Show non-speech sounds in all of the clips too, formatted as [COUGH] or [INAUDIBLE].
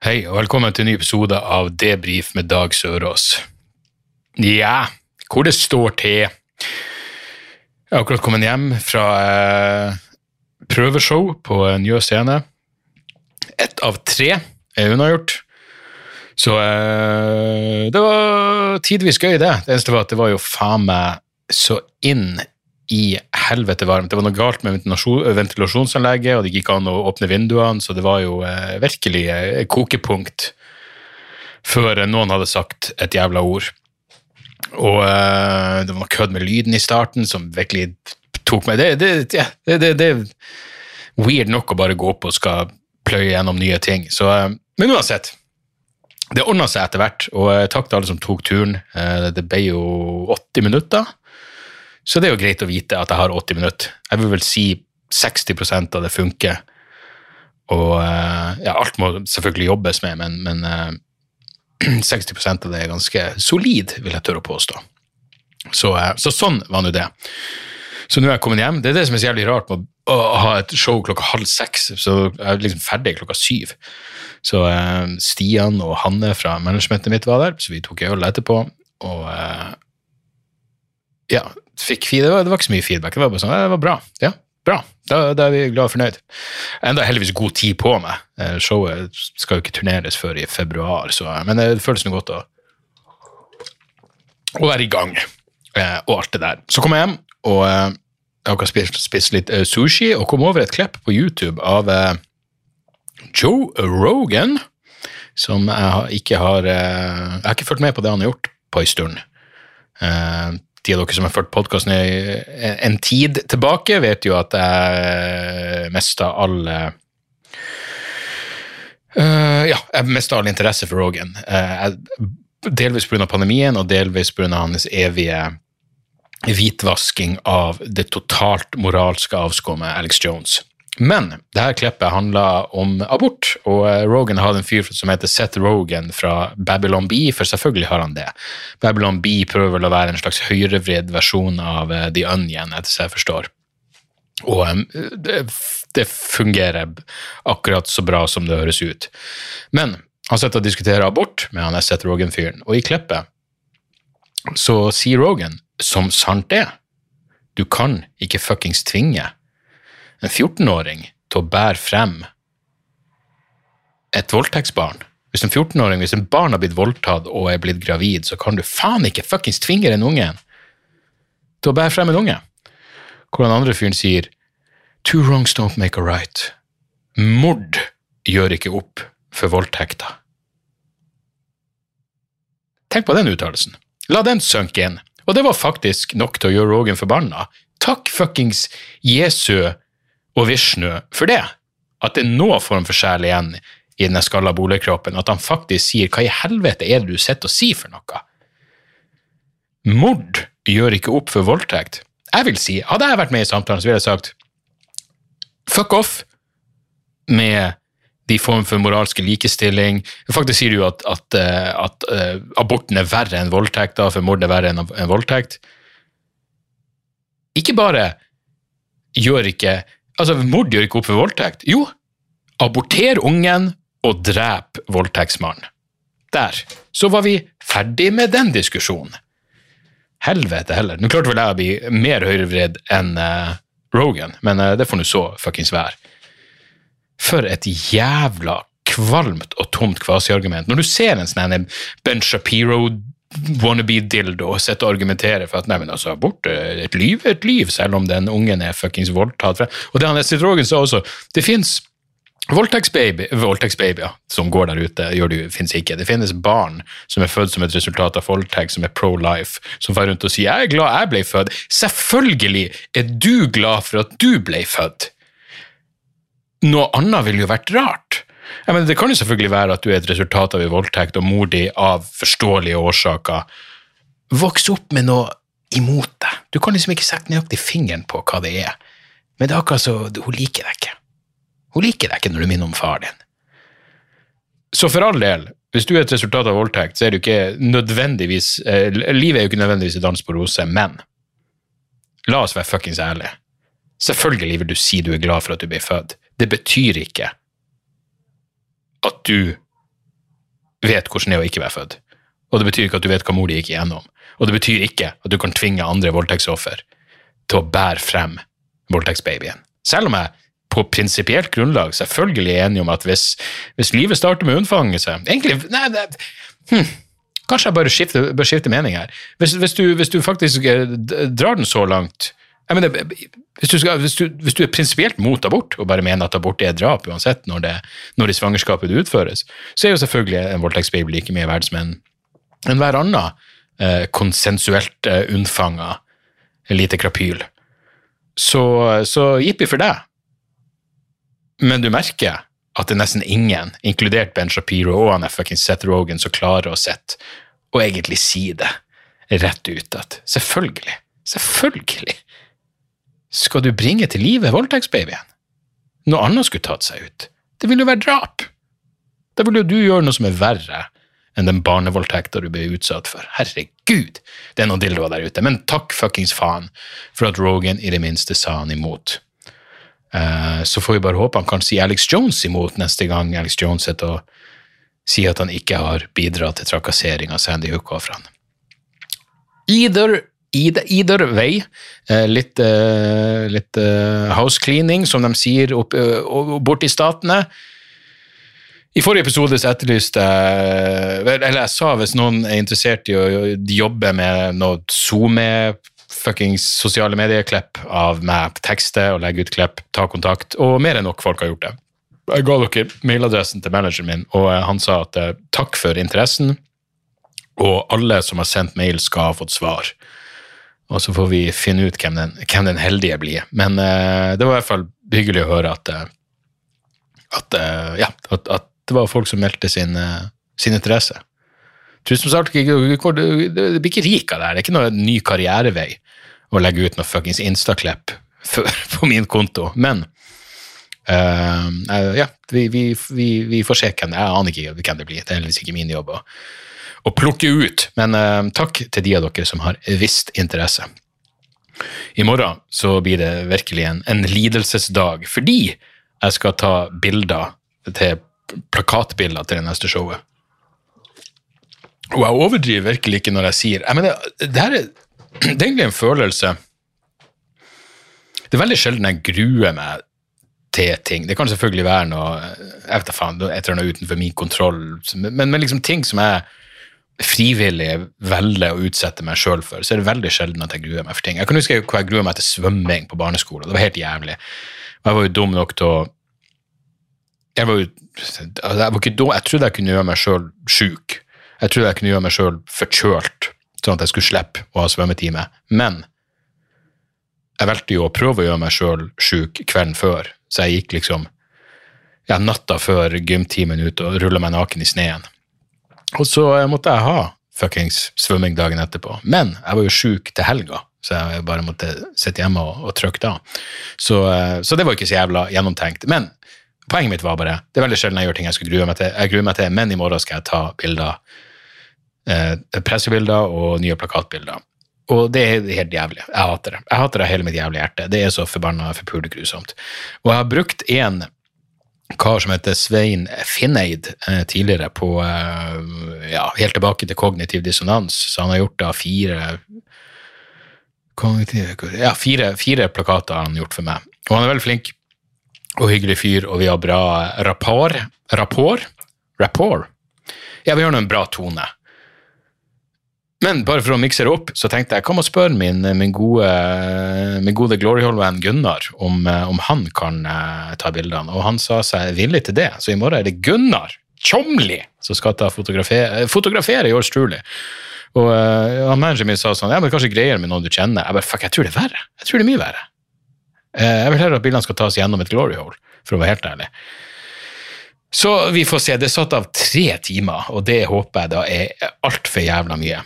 Hei, og velkommen til en ny episode av Debrif med Dag Sørås. Ja, hvor det står til Jeg har akkurat kommet hjem fra eh, prøveshow på Njø scene. Ett av tre er unnagjort. Så eh, det var tidvis gøy, det. Det eneste var at det var jo faen meg så inn i helvete varmt. Det var noe galt med ventilasjonsanlegget, og det gikk an å åpne vinduene, så det var jo eh, virkelig eh, kokepunkt før noen hadde sagt et jævla ord. Og eh, det var noe kødd med lyden i starten som virkelig tok meg Det, det, ja, er weird nok å bare gå opp og skal pløye gjennom nye ting. Så, eh, men uansett. Det ordna seg etter hvert, og eh, takk til alle som tok turen. Eh, Det ble jo 80 minutter. Så det er jo greit å vite at jeg har 80 minutter. Jeg vil vel si 60% av det funker. Og eh, ja, alt må selvfølgelig jobbes med, men, men eh, [CLEARS THROAT] 60 av det er ganske solid, vil jeg tørre å påstå. Så, eh, så sånn var nå det. Så nå er jeg kommet hjem. Det er det som er så jævlig rart med å ha et show klokka halv seks, så jeg er liksom ferdig klokka syv. Så eh, Stian og Hanne fra managementet mitt var der, så vi tok øl etterpå. Og eh, ja, fikk det, var, det var ikke så mye feedback. Det var bare sånn, det var bra. Ja, bra. Da, da er vi glad og fornøyd. Enda heldigvis god tid på meg. Eh, Showet skal jo ikke turneres før i februar, så, men det føles noe godt å, å være i gang eh, og alt det der. Så kom jeg hjem, og eh, jeg har spist, spist litt sushi, og kom over et klipp på YouTube av Joe Rogan, som jeg ikke har Jeg har ikke fulgt med på det han har gjort på en stund. Eh, de av dere som har fulgt podkasten en tid tilbake, vet jo at jeg mista all uh, eh, Ja, jeg mista all interesse for Rogan. Uh, jeg- delvis pga. pandemien, og delvis pga. hans evige hvitvasking av det totalt moralske avskummet Alex Jones. Men det her klippet handla om abort, og eh, Rogan hadde en fyr som heter Seth Rogan fra Babylon B, for selvfølgelig har han det. Babylon B prøver vel å være en slags høyrevridd versjon av eh, The Onion, etter som jeg forstår. Og eh, det, det fungerer akkurat så bra som det høres ut. Men han sitter og diskuterer abort med han Seth Rogan-fyren, og i klippet så sier Rogan, som sant er, du kan ikke fuckings tvinge en 14-åring til å bære frem et voldtektsbarn. Hvis en 14-åring, hvis en barn har blitt voldtatt og er blitt gravid, så kan du faen ikke fuckings tvinge den ungen til å bære frem en unge. Hvor den andre fyren sier Two wrongs don't make a right. Mord gjør ikke opp for voldtekter. Tenk på den uttalelsen. La den synke inn. Og det var faktisk nok til å gjøre Rogan forbanna. Takk fuckings Jesu og Vishnu for det. At det er noen form for sjel igjen i den skalla boligkroppen. At han faktisk sier hva i helvete er det du sitter og sier for noe? Mord gjør ikke opp for voldtekt. Jeg vil si, Hadde jeg vært med i samtalen, så ville jeg sagt fuck off med de form for moralske likestilling. Faktisk sier du at, at, eh, at eh, aborten er verre enn voldtekt, da, for mord er verre enn voldtekt. Ikke bare gjør ikke Altså, mord gjør ikke opp for voldtekt. Jo, aborter ungen og drep voldtektsmannen. Der. Så var vi ferdig med den diskusjonen. Helvete heller. Nå klarte vel jeg å bli mer høyrevridd enn uh, Rogan, men uh, det får nå så fuckings være. For et jævla kvalmt og tomt kvasiargument. Når du ser en sånn Ben Shapiro wannabe-dildo sitte og argumentere for at nei, men altså, abort er et liv et liv, selv om den ungen er fuckings voldtatt. Og det han Estrid Rogen sa også, det fins Voldtektsbaby, ja, som går der ute, gjør det finnes ikke. Det finnes barn som er født som et resultat av voldtekt, som er pro-life, som får rundt og sier 'jeg er glad jeg ble født'. Selvfølgelig er du glad for at du ble født. Noe annet ville jo vært rart. Ja, men det kan jo selvfølgelig være at du er et resultat av en voldtekt, og mor di av forståelige årsaker vokser opp med noe imot deg. Du kan liksom ikke sette nøyaktig fingeren på hva det er. Men det er akkurat så Hun liker deg ikke. Hun liker deg ikke når du minner om far din. Så for all del, hvis du er et resultat av voldtekt, så er det ikke nødvendigvis eh, Livet er jo ikke nødvendigvis en dans på roser, men la oss være fuckings ærlige. Selvfølgelig vil du si du er glad for at du ble født. Det betyr ikke at du vet hvordan det er å ikke være født. Og det betyr ikke at du vet hva mor di gikk igjennom. Og det betyr ikke at du kan tvinge andre voldtektsoffer til å bære frem voldtektsbabyen. Selv om jeg på prinsipielt grunnlag selvfølgelig er enig om at hvis, hvis livet starter med unnfangelse Egentlig nei, det, hm, Kanskje jeg bare skifter, bør skifte mening her. Hvis, hvis, du, hvis, du, faktisk eh, drar den så langt mener, hvis, du skal, hvis, du, hvis, du, er prinsipielt mot abort og bare mener at abort er drap uansett når det, når det svangerskapet det utføres, så er jo selvfølgelig en voldtektsbaby like mye verdt som en, enhver annen eh, konsensuelt eh, unnfanga lite krapyl. Så, så jippi for deg. Men du merker at det er nesten ingen, inkludert Ben Shapiro og han fucking Seth Rogan, som klarer å sette og egentlig si det rett ut at selvfølgelig, selvfølgelig skal du bringe til live voldtektsbabyen. Noe annet skulle tatt seg ut. Det ville jo være drap. Da ville jo du gjøre noe som er verre enn den barnevoldtekta du ble utsatt for. Herregud, det er noen dildoer der ute. Men takk fuckings faen for at Rogan i det minste sa han imot. Uh, så får vi bare håpe han kan si Alex Jones imot neste gang Alex Jones sitter og sier at han ikke har bidratt til trakassering av Sandy Hook-ofrene. Either Either way. Eh, litt, eh, litt eh, house cleaning, som de sier opp, borti statene. I forrige episode så etterlyste jeg Eller jeg sa hvis noen er interessert i å jobbe med noe SoMe, fuckings sosiale medieklipp av meg, tekste og legge ut klipp, ta kontakt. Og mer enn nok folk har gjort det. Jeg ga dere mailadressen til manageren min, og han sa at takk for interessen. Og alle som har sendt mail, skal ha fått svar og så får vi finne ut hvem den, hvem den heldige blir. Men uh, det var i hvert fall hyggelig å høre at, uh, at, uh, ja, at, at, det var folk som meldte sin, sin interesse. Tusen takk, det blir ikke rik av det her. Det er ikke noe ny karrierevei å legge ut noe fuckings Insta-klipp på min konto. Men ja, vi, vi, vi, vi, får se hvem det er. Jeg aner ikke hvem det blir. Det er heldigvis ikke min jobb. Og, å plukke ut. Men uh, takk til de av dere som har visst interesse. I morgen så blir det virkelig en, en lidelsesdag, fordi jeg skal ta bilder til plakatbilder til det neste showet. Og jeg overdriver virkelig ikke når jeg sier jeg mener, det, her er, det er egentlig en følelse Det er veldig sjelden jeg gruer meg til ting. Det kan selvfølgelig være noe jeg vet da faen, et eller annet utenfor min kontroll, men, men liksom ting som jeg frivillig velger å utsette meg sjøl for, så er det veldig sjelden at jeg gruer meg for ting. Jeg kan huske hvor jeg gruer meg til svømming på barneskolen. Det var helt jævlig. Og jeg var jo dum nok til å Jeg var jo altså, jeg, var ikke dum, jeg trodde jeg kunne gjøre meg sjøl sjuk. Jeg trodde jeg kunne gjøre meg sjøl forkjølt, sånn at jeg skulle slippe å ha svømmetime. Men jeg valgte jo å prøve å gjøre meg sjøl sjuk kvelden før, så jeg gikk liksom ja, natta før gymtimen ut og rulla meg naken i sneen. Og så eh, måtte jeg ha fuckings svømming dagen etterpå. Men jeg var jo sjuk til helga, så jeg bare måtte sitte hjemme og, og trykke da. Så, eh, så, det var ikke så jævla gjennomtenkt. Men poenget mitt var bare det er veldig sjelden jeg gjør ting jeg skulle grue meg til, jeg gruer meg til, men i morgen skal jeg ta bilder. Eh, pressebilder og nye plakatbilder. Og det er helt jævlig. Jeg hater det. Jeg hater det hele mitt jævlige hjerte. Det er så forbanna forpult grusomt. Og jeg har brukt én kar som heter Svein Finneid eh, tidligere på eh, ja, Helt tilbake til kognitiv dissonans. Så han har gjort da fire ja, fire, fire plakater har han gjort for meg. Og han er veldig flink og hyggelig fyr, og vi har bra rapport. Rapport? Rapport? Ja, vi har nå en bra tone. Men bare for å mikse det opp, så tenkte jeg hva med å spørre min, min, gode, min gode Gloryhall-venn Gunnar om, om, han kan uh, ta bildene. Og han sa seg villig til det, så i morgen er det Gunnar Tjomli som skal ta fotografere, fotografere yours truly. Og uh, manageren min sa sånn ja, men kanskje greier med noen du kjenner. Jeg bare fuck, jeg tror det er verre. Jeg tror det er mye verre. Uh, jeg vil heller at bildene skal tas gjennom et glory hole, for å være helt ærlig. Så vi får se. Det er satt av tre timer, og det håper jeg da er altfor jævla mye.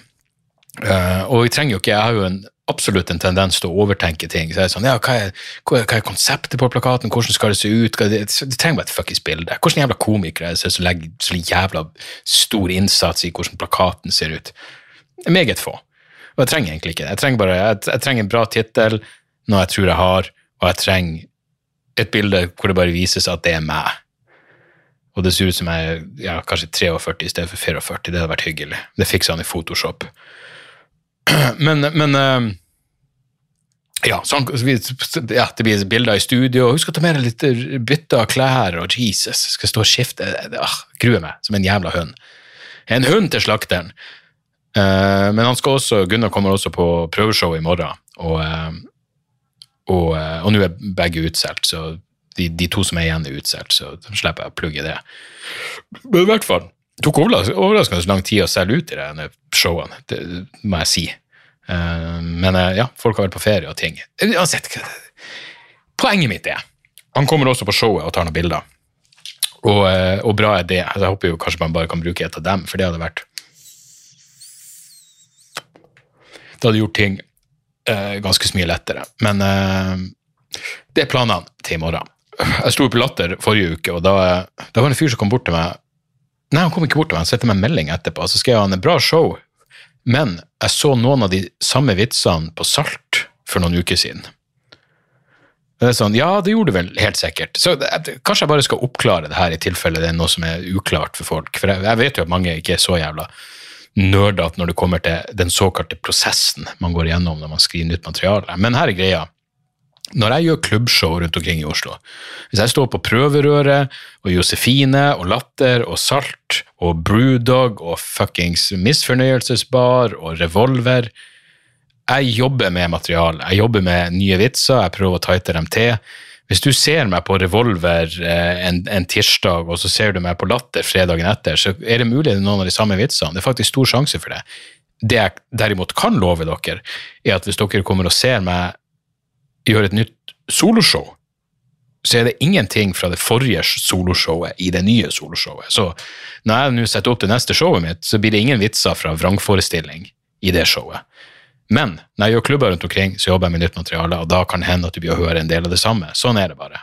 Eh, og vi trenger jo ikke, jeg har jo en, absolutt en tendens til å overtenke ting. Så jeg er sånn, ja, hva er, hva er, hva er konseptet på plakaten, hvordan skal det se ut? Det, det trenger bare et fuckings bilde. Hvordan jævla komikere er det som legger så jævla stor innsats i hvordan plakaten ser ut? Meget få. Og jeg trenger egentlig ikke det. Jeg trenger bare, jeg, jeg trenger en bra tittel, noe jeg tror jeg har, og jeg trenger et bilde hvor det bare vises at det er meg. Og det ser ut som jeg er ja, kanskje 43 i stedet for 44. Det hadde vært hyggelig. Det fikser han i Photoshop. [CLEARS THROAT] Men, men eh, ja, sånn, ja, det blir bilder i studio. Husk å ta med deg litt bytte av klær og Jesus. Skal stå og skifte. Ah, gruer meg som en jævla hund. En hund til slakteren. Uh, men han skal også, Gunnar kommer også på prøveshow i morgen, og, uh, og, og nå er begge utsolgt, så de, de, to som er igjen, er utsolgt, så slipper jeg å plugge det. Men i hvert fall, det tok overraskende lang tid å selge ut i denne showene, det må jeg si. men ja, folk har vært på ferie og ting. Uansett, poenget mitt er Han kommer også på showet og tar noen bilder, og, og bra er det. Altså, jeg håper jo kanskje man bare kan bruke et av dem, for det hadde vært Det hadde gjort ting ganske så mye lettere. Men det er planene til i morgen. Jeg sto på Latter forrige uke, og da, da, var det en fyr som kom bort til meg Nei, han kom ikke bort og han sendte meg en melding etterpå. Så skrev han en bra show, men jeg så noen av de samme vitsene på Salt for noen uker siden. Det er sånn, Ja, det gjorde du vel, helt sikkert. Så Kanskje jeg bare skal oppklare det her, i tilfelle det er noe som er uklart for folk. For jeg, jeg vet jo at mange ikke er så jævla nerdete når det kommer til den såkalte prosessen man går igjennom når man skriver nytt materiale. Men her er greia. Når jeg gjør klubbshow rundt omkring i Oslo, hvis jeg står på Prøverøret og Josefine og Latter og Salt og Brewdog og fuckings Misfornøyelsesbar og Revolver Jeg jobber med materiale. Jeg jobber med nye vitser, jeg prøver å tighte dem til. Hvis du ser meg på Revolver eh, en, en, tirsdag, og så ser du meg på Latter fredagen etter, så er det mulig det er noen av de samme vitsene. Det er faktisk stor sjanse for det. Det jeg derimot kan love dere, er at hvis dere kommer og ser meg gjøre et nytt soloshow, så er det ingenting fra det forrige soloshowet i det nye soloshowet. Så når jeg nå setter opp det neste showet mitt, så blir det ingen vitser fra vrangforestilling i det showet. Men når jeg gjør klubber rundt omkring, så jobber jeg med nytt materiale, og da kan det hende at du blir å høre en del av det samme. Sånn er det bare.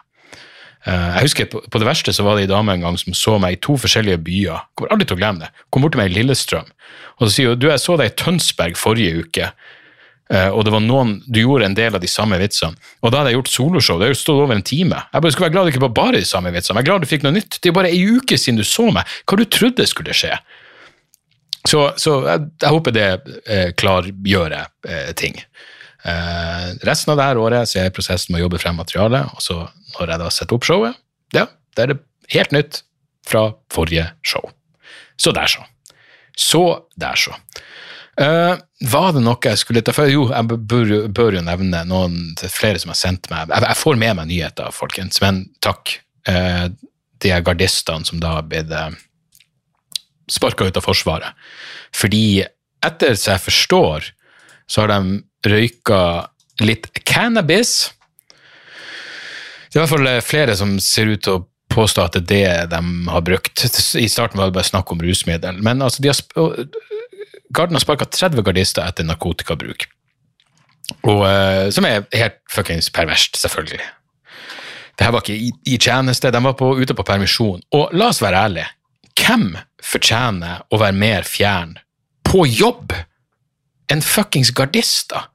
Eh, jeg husker på, det verste så var det ei dame en gang som så meg i to forskjellige byer. Kommer aldri til å glemme det. Kom bort til meg i Lillestrøm og så sier hun du, jeg så deg i Tønsberg forrige uke, og det var noen, du gjorde en del av de samme vitsene. Og da hadde jeg gjort soloshow, det har jo stått over en time. Jeg bare skulle være glad du ikke var bare de samme vitsene, jeg er glad du fikk noe nytt. Det er bare ei uke siden du så meg. Hva du trodde skulle skje? Så, så jeg, jeg, håper det eh, klargjør eh, ting. Eh, resten av dette året så er jeg i prosessen med å jobbe frem materiale, og så når jeg da setter opp showet, ja, da er det helt nytt fra forrige show. Så der, så. Så der, så. Uh, var det noe jeg skulle ta for? Jo, jeg bør, bør, jo nevne noen flere som har sendt meg Jeg, jeg får med meg nyheter, folkens, men takk. Uh, de gardistene som da har blitt uh, sparka ut av Forsvaret. Fordi etter som jeg forstår, så har de røyka litt cannabis. Det er i hvert fall flere som ser ut til å påstå at det er det de har brukt. I starten var det bare snakk om rusmiddel. Men altså, de har, Garden har sparka 30 gardister etter narkotikabruk. Og, uh, som er helt fuckings perverst, selvfølgelig. Det her var ikke i, i tjeneste, de var på, ute på permisjon. Og la oss være ærlige, hvem fortjener å være mer fjern på jobb enn fuckings gardister?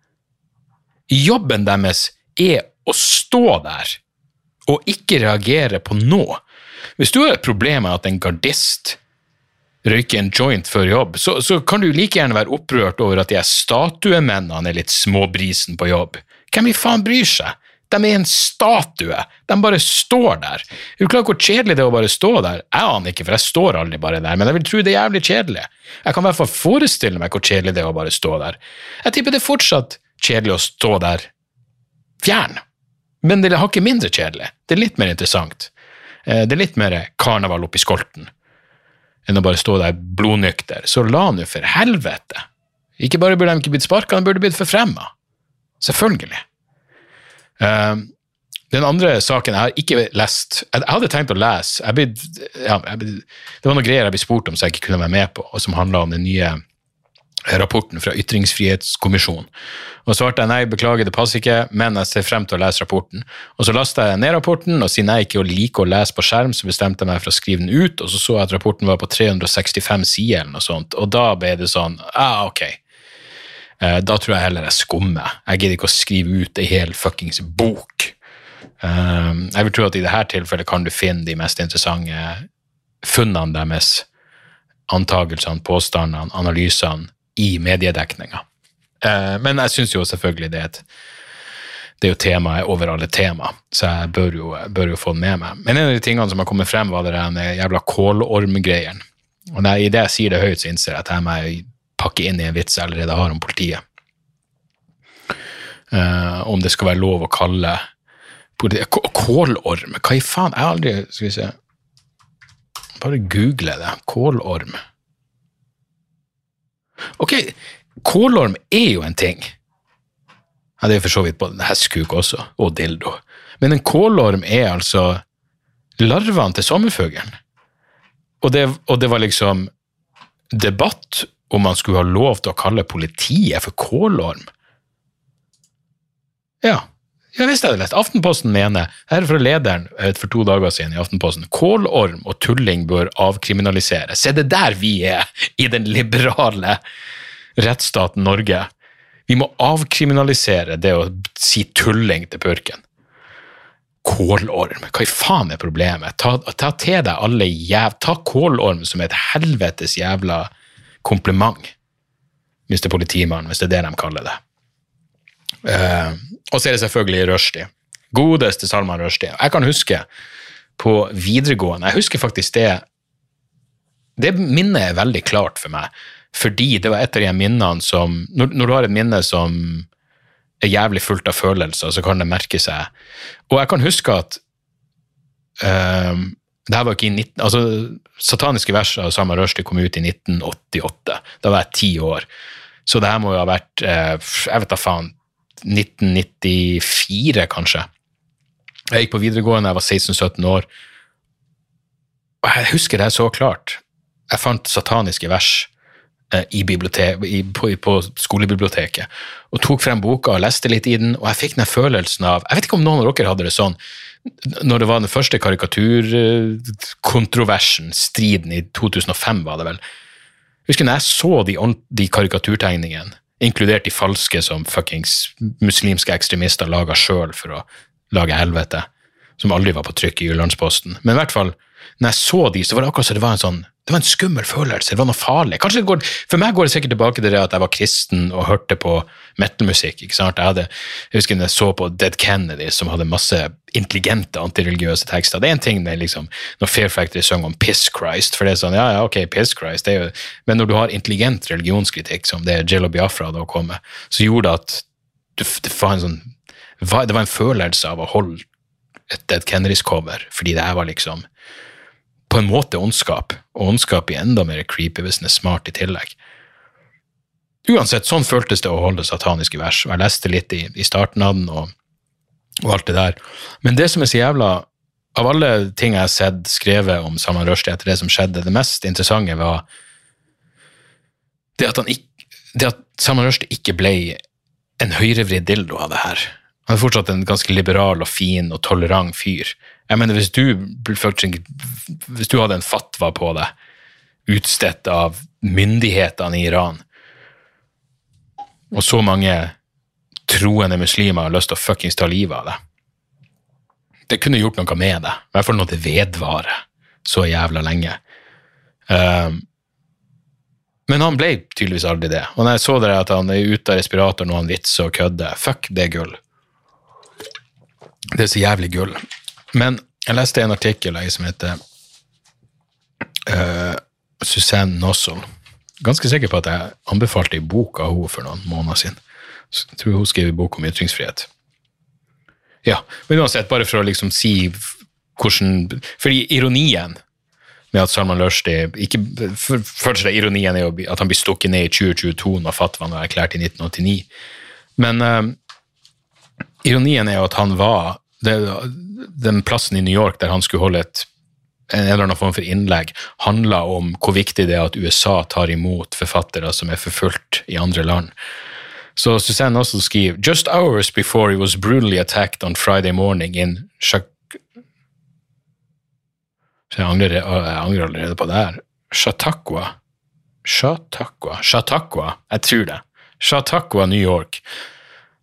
Jobben deres er å stå der og ikke reagere på noe. Hvis du har et problem med at en gardist røyker en joint før jobb, så, så kan du like gjerne være opprørt over at de statuemennene er litt småbrisen på jobb. Hvem i faen bryr seg? De er en statue. De bare står der. Er du klar hvor kjedelig det er å bare stå der? Jeg aner ikke, for jeg står aldri bare der, men jeg vil tro det er jævlig kjedelig. Jeg kan i hvert fall forestille meg hvor kjedelig det er å bare stå der. Jeg tipper det er fortsatt kjedelig å stå der fjern, men det er ikke mindre kjedelig. Det er litt mer interessant. Eh, det er litt mer karneval oppi skolten enn å bare stå der blodnykter. Så la nå for helvete! Ikke bare burde de ikke blitt sparka, de burde blitt forfremma. Selvfølgelig. Um, Den andre saken jeg har ikke lest Jeg jeg hadde tenkt å lese jeg ble, ja, jeg ble, Det var noen greier jeg ble spurt om som jeg ikke kunne være med på, og som handla om den nye rapporten fra Ytringsfrihetskommisjonen. Og svarte jeg nei, beklager, det passer ikke, men jeg ser frem til å lese rapporten. Og så lasta jeg ned rapporten, og siden jeg ikke liker å lese på skjerm, så bestemte jeg meg for å skrive den ut, og så så jeg at rapporten var på 365 sider eller noe sånt, og da ble det sånn ah, ok. Eh, Da tror jeg heller jeg skummer. Jeg gidder ikke å skrive ut ei hel fuckings bok. Eh, Jeg vil tro at i dette tilfellet kan du finne de mest interessante funnene deres, antagelsene, påstandene, analysene, i mediedekninga. Eh, Men jeg syns jo selvfølgelig det er et det er jo temaet over alle tema, så jeg bør jo, bør jo få den med meg. Men en av de tingene som har kommet frem, var den jævla kålormgreien. Og når jeg, i det jeg sier det høyt, så innser jeg at jeg må pakke inn i en vits jeg allerede har om politiet. Uh, om det skal være lov å kalle politi- Kålorm? Hva i faen? Jeg har aldri Skal vi se Bare google det. Kålorm. Ok, kålorm er jo en ting. Ja, det er for så vidt både hestkuk også, og dildo. Men en kålorm er altså larvene til sommerfuglen. Og og det var liksom debatt om man skulle ha lov til å kalle politiet for kålorm. Ja, visste jeg det lett. Aftenposten mener, her er fra lederen eh, for to dager siden i Aftenposten, kålorm og tulling bør avkriminaliseres. Se, det er der vi er i den liberale rettsstaten Norge. Vi må avkriminalisere det å si tulling til purken. Kålorm, hva i faen er problemet? Ta, ta til deg alle jæv... Ta kålorm som et helvetes jævla kompliment, mister Politimann, hvis det er det de kaller det. Eh, og så er det selvfølgelig Rushdie. Godeste Salman Rushdie. Jeg kan huske på videregående Jeg husker faktisk det Det minnet er veldig klart for meg, fordi det var et av de minnene som Når, når du har et minne som er jævlig fullt av følelser, så kan det merke seg. Og jeg kan huske at um, det her var ikke i 19, altså Sataniske vers av Salman Rushdie kom ut i 1988. Da var jeg ti år. Så det her må jo ha vært eh, jeg vet da faen 1994, kanskje. Jeg gikk på videregående, jeg var 16-17 år. Og jeg husker det så klart. Jeg fant sataniske vers eh, i i, på, på skolebiblioteket og tok frem boka og leste litt i den, og jeg fikk den følelsen av Jeg vet ikke om noen av dere hadde det sånn når det var den første karikaturkontroversen, striden i 2005, var det vel. Jeg husker når jeg så de, de karikaturtegningene, inkludert de falske som fuckings muslimske ekstremister laga sjøl for å lage helvete, som aldri var på trykk i Jyllandsposten. Men i hvert fall, når jeg så de, så var det akkurat som det var en sånn det var en skummel følelse, det var noe farlig. Det går, For meg går det sikkert tilbake til det at jeg var kristen og hørte på metal-musikk. ikke sant? Jeg, hadde, jeg husker jeg så på Dead Kennedy, som hadde masse intelligente antireligiøse tekster. Det er en ting med liksom, når Fair Factory synger om Piss Christ, for det er sånn, ja, ja, ok, Piss Christ, det er jo, men når du har intelligent religionskritikk, som det Jello Biafra da kom med, så gjorde det at du, det var en sånn det var en følelse av å holde et Dead Kennedys cover, fordi det her var liksom på en måte ondskap, og ondskap blir enda mer creepy hvis den er smart i tillegg. Uansett, sånn føltes det å holde sataniske vers, og jeg leste litt i, i starten av den, og, og alt det der. Men det som er så jævla Av alle ting jeg har sett skrevet om Salman Rushdie etter det som skjedde, det mest interessante var det at, han ikke, det at Salman Rushdie ikke ble en høyrevridd dildo av det her. Han er fortsatt en ganske liberal og fin og tolerant fyr. Jeg mener, hvis du, hvis du hadde en fatwa på det, utstedt av myndighetene i Iran, og så mange troende muslimer har lyst til å fuckings ta livet av det Det kunne gjort noe med det. I hvert fall når det vedvarer så jævla lenge. Um, men han ble tydeligvis aldri det. Og når jeg så det at han er ute av respiratoren og han vitser og kødder, fuck, det er gull. Det er så jævlig gull. Men jeg leste en artikkel ei som heter uh, Suzanne Nossel. Ganske sikker på at jeg anbefalte ei bok av henne for noen måneder siden. Jeg tror hun skrev en bok om ytringsfrihet. Ja, men uansett, bare for å liksom si hvordan Fordi ironien med at Salman Rushdie ikke, for, Først er ironien er jo at han blir stukket ned i 2022 når fatwaen var erklært i 1989. Men uh, ironien er jo at han var det, den plassen i New York der han skulle holde et, en eller annen form for innlegg, handla om hvor viktig det er at USA tar imot forfattere som er forfulgt i andre land. Så Suzanne også skriver Just hours before he was brutally attacked on Friday morning in Chak... Så jeg angrer, jeg angrer allerede på det her. Chautauqua. Chautauqua. Chautauqua, jeg tror det. Chautauqua, New York.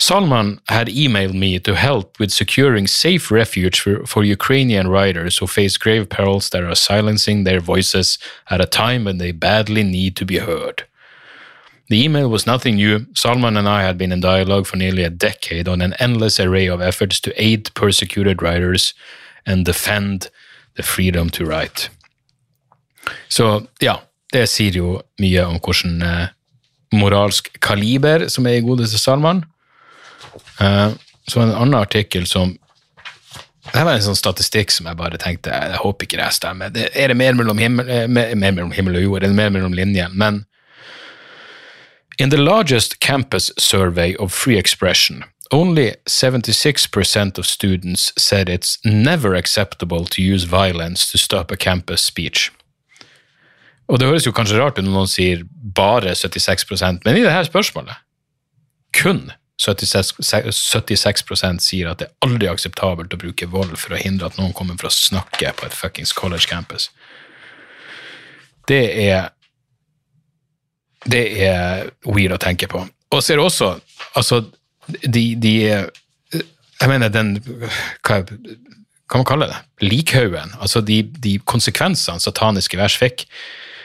Salman had emailed me to help with securing safe refuge for, for Ukrainian riders who face grave perils that are silencing their voices at a time when they badly need to be heard. The email was nothing new. Salman and I had been in dialogue for nearly a decade on an endless array of efforts to aid persecuted writers and defend the freedom to write. Så ja, det sier jo mye om eh, moralsk kaliber som er i godeste Salman. Eh, så en annen artikkel som det var en sånn statistikk som jeg bare tenkte jeg håper ikke det stemmer. Er det mer mellom, himmel, eh, mer, mer mellom himmel og jord? Er det mer mellom linjene? Men In the largest campus survey of free expression, only 76% of students said it's never acceptable to use violence to stop a campus speech. Og det høres jo kanskje rart ut når noen sier bare 76% men i dette spørsmålet kun 76, 76% sier at det er aldri akseptabelt å bruke vold for å hindre at noen kommer for å snakke på et fuckings college campus. Det er det er weird å tenke på. Og så er det også altså, de, de Jeg mener, den Hva hva man kaller det? Likhaugen. Altså de, de, konsekvensene sataniske vers fikk.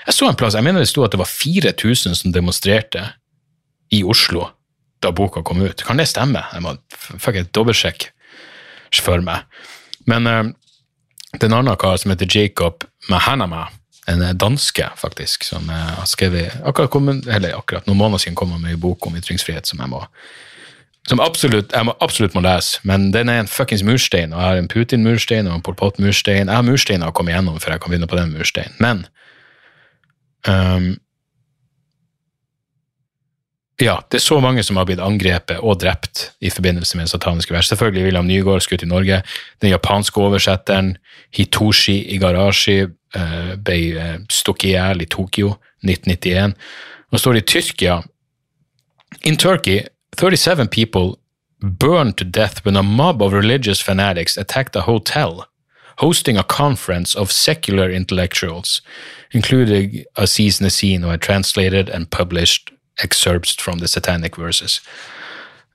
Jeg så en plass, jeg mener det sto at det var 4000 som demonstrerte i Oslo da boka kom ut. Kan det stemme? Jeg må fuck dobbeltsjekke for meg. Men uh, det er en annen kar som heter Jacob Mahanama, en danske, faktisk, som har skrevet akkurat, kommet, eller akkurat noen måneder siden kom han med en bok om ytringsfrihet som jeg må som absolutt, jeg må, absolutt må lese, men den er en fuckings murstein. og Jeg har en Putin-murstein og en Pol Pot-murstein. Jeg har mursteiner å komme igjennom før jeg kan begynne på den mursteinen. Men um, ja, det er så mange som har blitt angrepet og drept i forbindelse med sataniske vers. Selvfølgelig William Nygaard skutt i Norge. Den japanske oversetteren Hitoshi Igarashi uh, ble uh, stukket i hjel i Tokyo 1991. Nå står det i Tyrkia In Turkey, 37 people burned to death when a mob of religious fanatics attacked a hotel hosting a conference of secular intellectuals, including Aziz Nassin, who had translated and published excerpts from the Satanic Verses.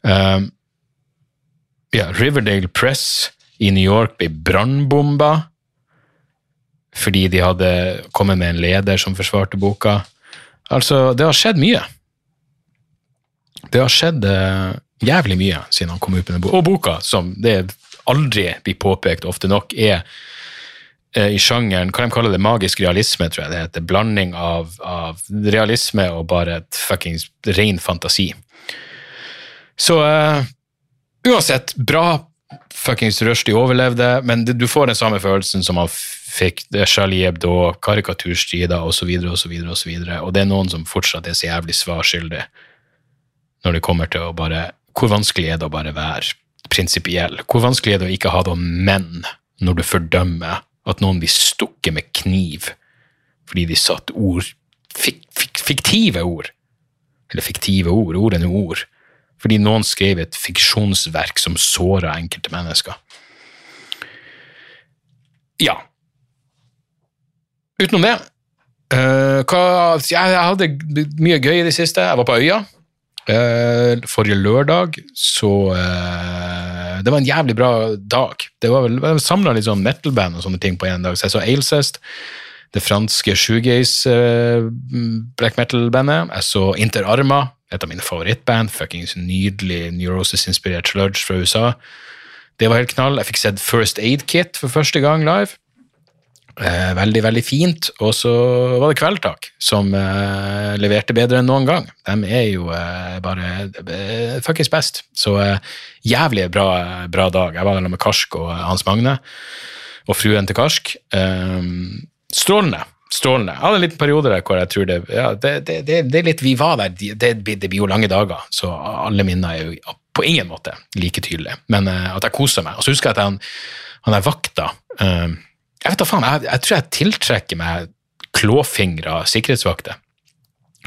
Um, ja, Riverdale Press i New York ble brannbomba fordi de hadde kommet med en leder som forsvarte boka. Altså, det har skjedd mye. Det har skjedd uh, jævlig mye siden han kom ut med boka. Og boka, som det aldri blir påpekt ofte nok, er i sjangeren hva de kaller det, magisk realisme, tror jeg det heter. Blanding av, av realisme og bare et fuckings ren fantasi. Så uh, uansett, bra fuckings Rushdie overlevde, men du får den samme følelsen som han fikk Charlie Hebdo, karikaturstrider osv., osv., osv. Og det er noen som fortsatt er så jævlig svarskyldig når det kommer til å bare Hvor vanskelig er det å bare være prinsipiell? Hvor vanskelig er det å ikke ha noen menn når du fordømmer at noen blir stukket med kniv fordi de satt ord fik, fik, Fiktive ord. Eller fiktive ord, ordene ord. Fordi noen skrev et fiksjonsverk som såra enkelte mennesker. Ja. Utenom det uh, hva, Jeg hadde mye gøy i det siste. Jeg var på øya. Uh, forrige lørdag, så uh, Det var en jævlig bra dag. Det var vel samla sånn metal-band og sånne ting på én dag. Så jeg så Ailsest, det franske shoegaze uh, black metal-bandet. Jeg så Inter Arma, et av mine favorittband. Fuckings nydelig Neurosis-inspirert sludge fra USA. Det var helt knall. Jeg fikk sett First Aid Kit for første gang live. Eh, veldig, veldig fint. Og så var det Kveldtak, som eh, leverte bedre enn noen gang. De er jo eh, bare eh, fuckings best. Så eh, jævlig bra, bra dag. Jeg var der med Karsk og Hans Magne, og fruen til Karsk. Eh, strålende. Strålende. Jeg hadde en liten periode der hvor jeg tror det ja, det, det, det, er litt Vi var der, det, blir jo lange dager, så alle minner er jo på ingen måte like tydelig, men eh, at jeg koser meg. Og så husker jeg at han, han er vakta eh, Jeg vet da faen, jeg, jeg tror jeg tiltrekker meg klåfingra sikkerhetsvakter.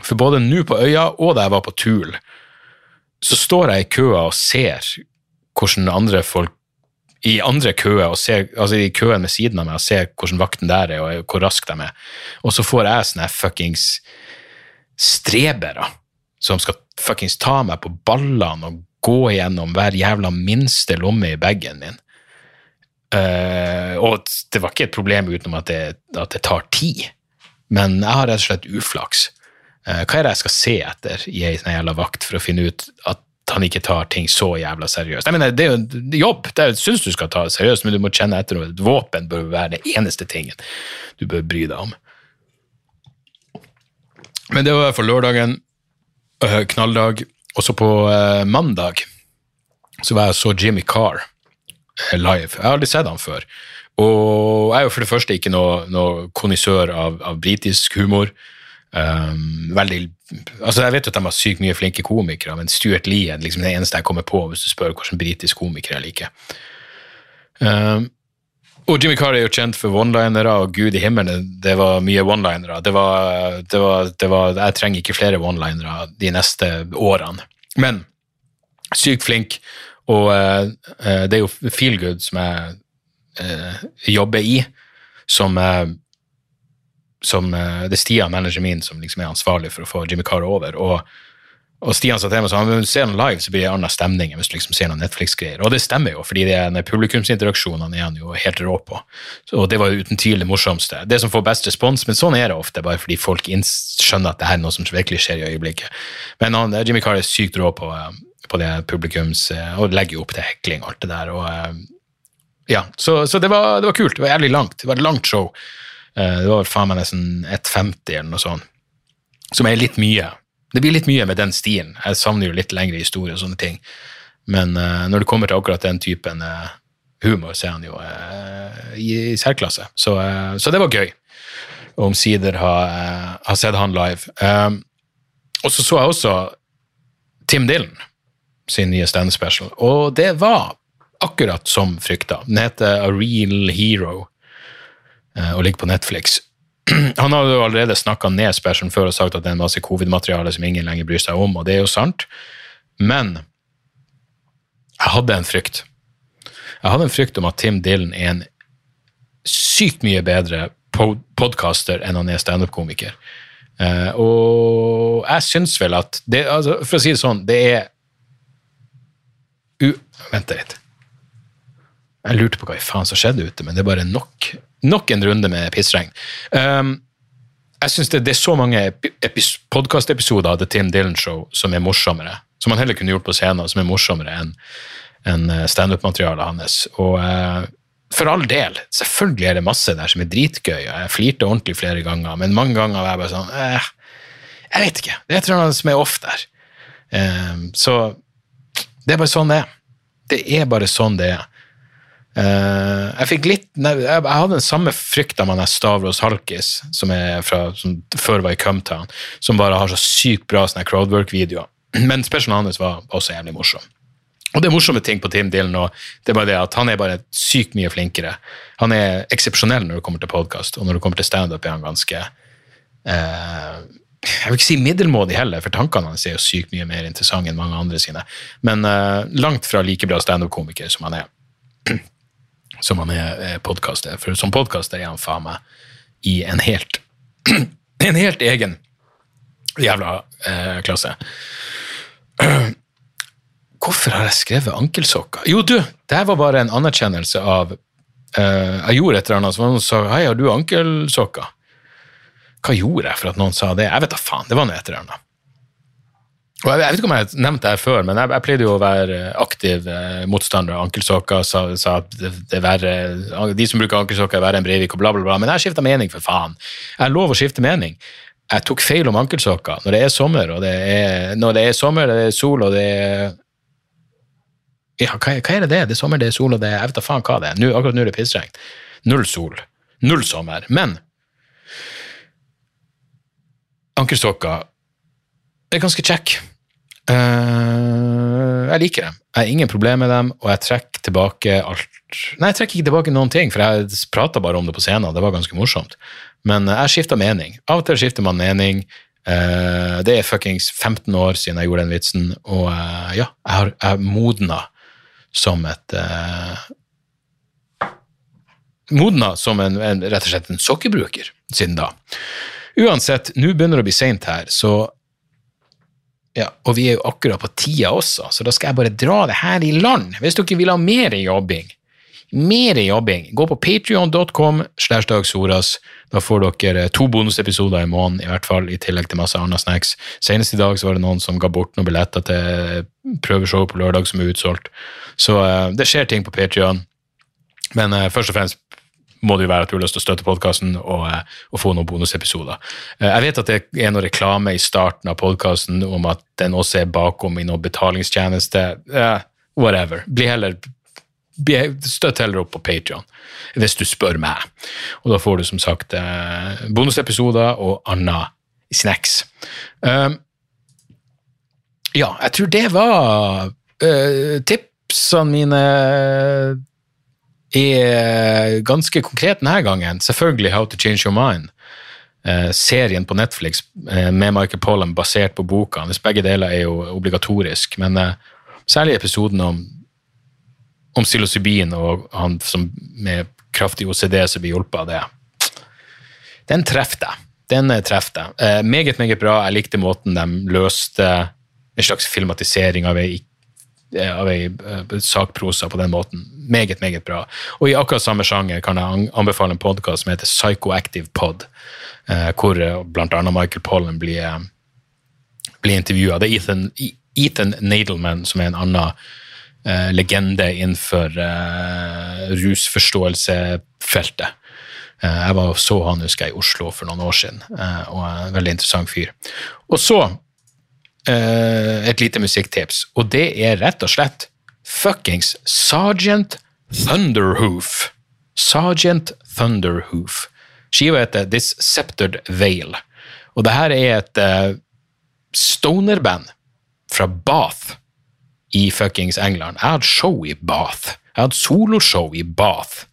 For både nå på øya og da jeg var på Tul, så står jeg i køa og ser hvordan andre folk i andre køer, og ser, altså i køen ved siden av meg, og ser hvordan vakten der er, og hvor rask de er. Og så får jeg sånne fuckings strebere som skal fuckings ta meg på ballene og gå gjennom hver jævla minste lomme i bagen min. Uh, og det var ikke et problem utenom at det, at det tar tid, men jeg har rett og slett uflaks. Uh, hva er det jeg skal se etter i ei sånn jævla vakt for å finne ut at han ikke tar ting så jævla seriøst. Jeg mener, Det er jo en jobb, det syns du skal ta det seriøst, men du må kjenne etter noe. Et våpen bør være det eneste tingen du bør bry deg om. Men det var for lørdagen, øh, knalldag. Og så på mandag så var jeg og så Jimmy Carr live. Jeg har aldri sett han før. Og jeg er jo for det første ikke noe, noe konnissør av, av britisk humor. Um, veldig altså Jeg vet jo at de har sykt mye flinke komikere, men Stuart Lee er liksom det eneste jeg kommer på hvis du spør hvilken britisk komiker jeg liker. Um, og Jimmy Carr er jo kjent for one-linere, og gud i himmelen, det var mye one-linere. Det, det, det var, Jeg trenger ikke flere one-linere de neste årene. Men sykt flink, og uh, det er jo Feelgood som jeg uh, jobber i, som som eh, Det er Stian, manageren min, som liksom er ansvarlig for å få Jimmy Carr over. og og Stian sa til meg sånn, hvis du ser den live, så blir det en annen stemning hvis du liksom ser noen Netflix-greier. Og det stemmer jo, fordi det er publikumsinteraksjonene er han jo helt rå på. Så, og det var uten tvil det morsomste. Det som får best respons, men sånn er det ofte, bare fordi folk skjønner at det her er noe som virkelig skjer i øyeblikket. Men han, Jimmy Carr er sykt rå på, eh, på det publikums, eh, og legger jo opp til hekling og alt det der. og ja, Så, så det, var, det var kult. Det var jævlig langt. Det var et langt show. Eh, det var faen meg nesten 1,50 eller noe sånt. Som er litt mye. Det blir litt mye med den stilen. Jeg savner jo litt lengre historie og sånne ting. Men uh, når det kommer til akkurat den typen uh, humor, så er han jo uh, i, i særklasse. Så, så, det var gøy. Omsider ha, ha sett han live. Og så så jeg også Tim Dylan sin nye stand special, og det var akkurat som frykta. Den heter A Real Hero. Eh, og ligger på Netflix. [CLEARS THROAT] Han har jo allerede snakka ned specialen før og sagt at det er en masse covid-materiale som ingen lenger bryr seg om, og det er jo sant. Men jeg hadde en frykt. Jeg hadde en frykt om at Tim Dylan er en sykt mye bedre podkaster enn han er standup-komiker. Uh, og jeg syns vel at det, altså, For å si det sånn, det er u... Vent litt. Jeg lurte på hva i faen som skjedde ute, men det er bare nok nok en runde med pissregn. Um, jeg synes det, det, er så mange podkastepisoder av The Tim Dylan Show som er morsommere, som han heller kunne gjort på scenen, som er morsommere enn en eh, standup-materialet hans. Og uh, for all del, selvfølgelig er det masse der som er dritgøy, og jeg flirte ordentlig flere ganger, men mange ganger var jeg bare sånn eh, Jeg vet ikke. Det er et eller annet som er off der. Um, så det er bare sånn det er. Det er bare sånn det er. Uh, jeg fikk litt jeg, hadde den samme frykta med Stavros Halkis, som, fra, som før var i Cumtown, som bare har så sykt bra sånne crowdwork-videoer. Men spørsmålet hans var også jævlig morsom. Og det er morsomme ting på Tim Dylan og det er bare det at han er bare sykt mye flinkere. Han er eksepsjonell når det kommer til podkast, og når det kommer til standup er han ganske uh, Jeg vil ikke si middelmådig heller, for tankene hans er jo sykt mye mer interessante enn mange andre sine, men uh, langt fra like bra standup-komiker som han er. [CLEARS THROAT] som han er podkaster. For som podkaster er han faen meg i en helt [CLEARS THROAT] en helt egen jævla eh, klasse. [CLEARS THROAT] Hvorfor har jeg skrevet ankelsokker? Jo, du, det her var bare en anerkjennelse av eh, Jeg gjorde et eller annet, så noen sa 'hei, har du ankelsokker'? Hva gjorde jeg for at noen sa det? Jeg vet da faen. Det var noe et eller annet. Og jeg, jeg, vet ikke om jeg har nevnt det her før, men jeg, jeg pleide jo å være aktiv eh, motstander av ankelsokker. Sa, sa at det, det verre, de som bruker ankelsokker, er verre enn Breivik og bla, bla, bla. Men jeg skifta mening, for faen. Jeg har lov å skifte mening. Jeg tok feil om ankelsokker. Når det er sommer, og det er, når det er sommer, det er sol, og det er ja, hva, hva, er det det? Det er sommer, det er sol, og det er Jeg vet da faen hva det er. Nå, akkurat nå er det pissregn. Null sol. Null sommer. Men ankelsokker er ganske kjekk. Uh, jeg liker dem. Jeg har ingen problemer med dem, og jeg trekker tilbake alt Nei, jeg trekker ikke tilbake noen ting, for jeg prata bare om det på scenen. Det var ganske morsomt. Men jeg skifta mening. Av og til skifter man mening. Uh, det er fuckings 15 år siden jeg gjorde den vitsen, og uh, ja, jeg har, jeg modna som et uh, Modna som en, en, rett og slett en sokkerbruker siden da. Uansett, nå begynner det å bli seint her, så ja, og vi er jo akkurat på tida også, så da skal jeg bare dra det her i land. Hvis dere vil ha mer jobbing, mer jobbing, gå på patrion.com slash. Da får dere to bonusepisoder i måneden, i hvert fall, i tillegg til masse andre snacks. Senest i dag så var det noen som ga bort noen billetter til prøveshow på lørdag som er utsolgt. Så uh, det skjer ting på Patrion. Men uh, først og fremst må det jo være at du har lyst til å støtte podkasten og, uh, og, få noen bonusepisoder. jeg vet at det er noe reklame i starten av podkasten om at den også er bakom i noen betalingstjeneste. whatever. Bli heller støtt heller opp på Patrion, hvis du spør meg. Og da får du som sagt eh, bonusepisoder og anna snacks. Um, ja, jeg tror det var uh, tipsene mine er ganske konkret denne gangen. Selvfølgelig How to Change Your Mind. Uh, serien på Netflix uh, med Michael Pollan basert på boka. Hvis begge deler er jo obligatorisk, men særlig episoden om om psilocybin og han som med kraftig OCD som blir hjulpet av det. Den treffer deg. Den treffer deg. Eh, meget, meget bra. Jeg likte måten de løste en slags filmatisering av ei, eh, av ei uh, sakprosa på den måten. Meget, meget bra. Og i akkurat samme sjanger kan jeg anbefale en podkast som heter Psychoactive Pod, uh, hvor bl.a. Michael Pollen blir, blir intervjua. Det er Ethan, Ethan Nadelman som er en annen eh, legende innenfor eh, rusforståelsefeltet. Eh, jeg var så han husker jeg, i Oslo for noen år siden, eh, og en veldig interessant fyr. Og så eh, et lite musikktips, og det er rett og slett fuckings Sergeant Thunderhoof. Sergeant Thunderhoof. Skiva heter This Sceptered Vale. Og det her er et uh, stonerband fra Bath i fuckings England. Jeg hadde show i Bath. Jeg hadde soloshow i Bath.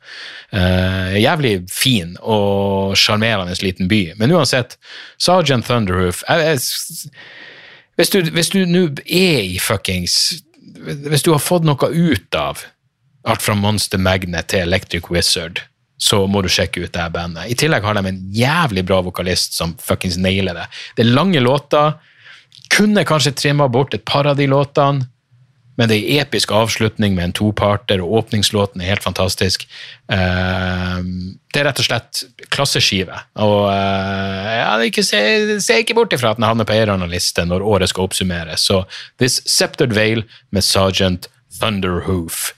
Uh, jævlig fin og sjarmerende liten by. Men uansett, Sergeant Thunderhoof jeg, jeg, Hvis du nå er i fuckings Hvis du har fått noe ut av alt fra Monster Magnet til Electric Wizard, så må du sjekke ut det bandet. I tillegg har de en jævlig bra vokalist som fuckings nailer det. Det er lange låter. Kunne kanskje trimma bort et par av de låtene men det er episk avslutning med en toparter, og åpningslåten er helt fantastisk. Ehm, det er rett og slett klasseskive. Og uh, ikke, se, se, ikke bort ifra at den havner på eller når året skal oppsummeres. Så This Sceptered Vale med Sergeant Thunderhoof.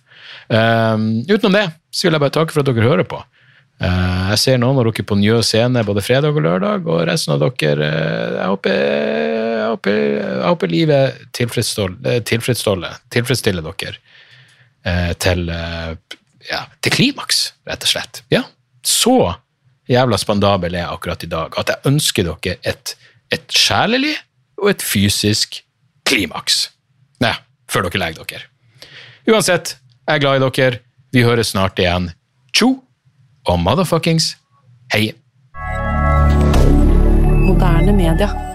Um, utenom det så vil jeg bare takke for at dere hører på. Uh, jeg ser noen av dere på Njø scene både fredag og lørdag, og resten av dere uh, jeg, håper, jeg, håper, jeg håper livet tilfredsstiller, tilfredsstiller, tilfredsstiller dere uh, til, ja, til klimaks, rett og slett. Ja, så jævla spandabel er jeg akkurat i dag at jeg ønsker dere et, et sjelelig og et fysisk klimaks. Nei, før dere legger dere. Uansett, jeg er glad i dere. Vi høres snart igjen. Tjo! og motherfuckings hei! Moderne media.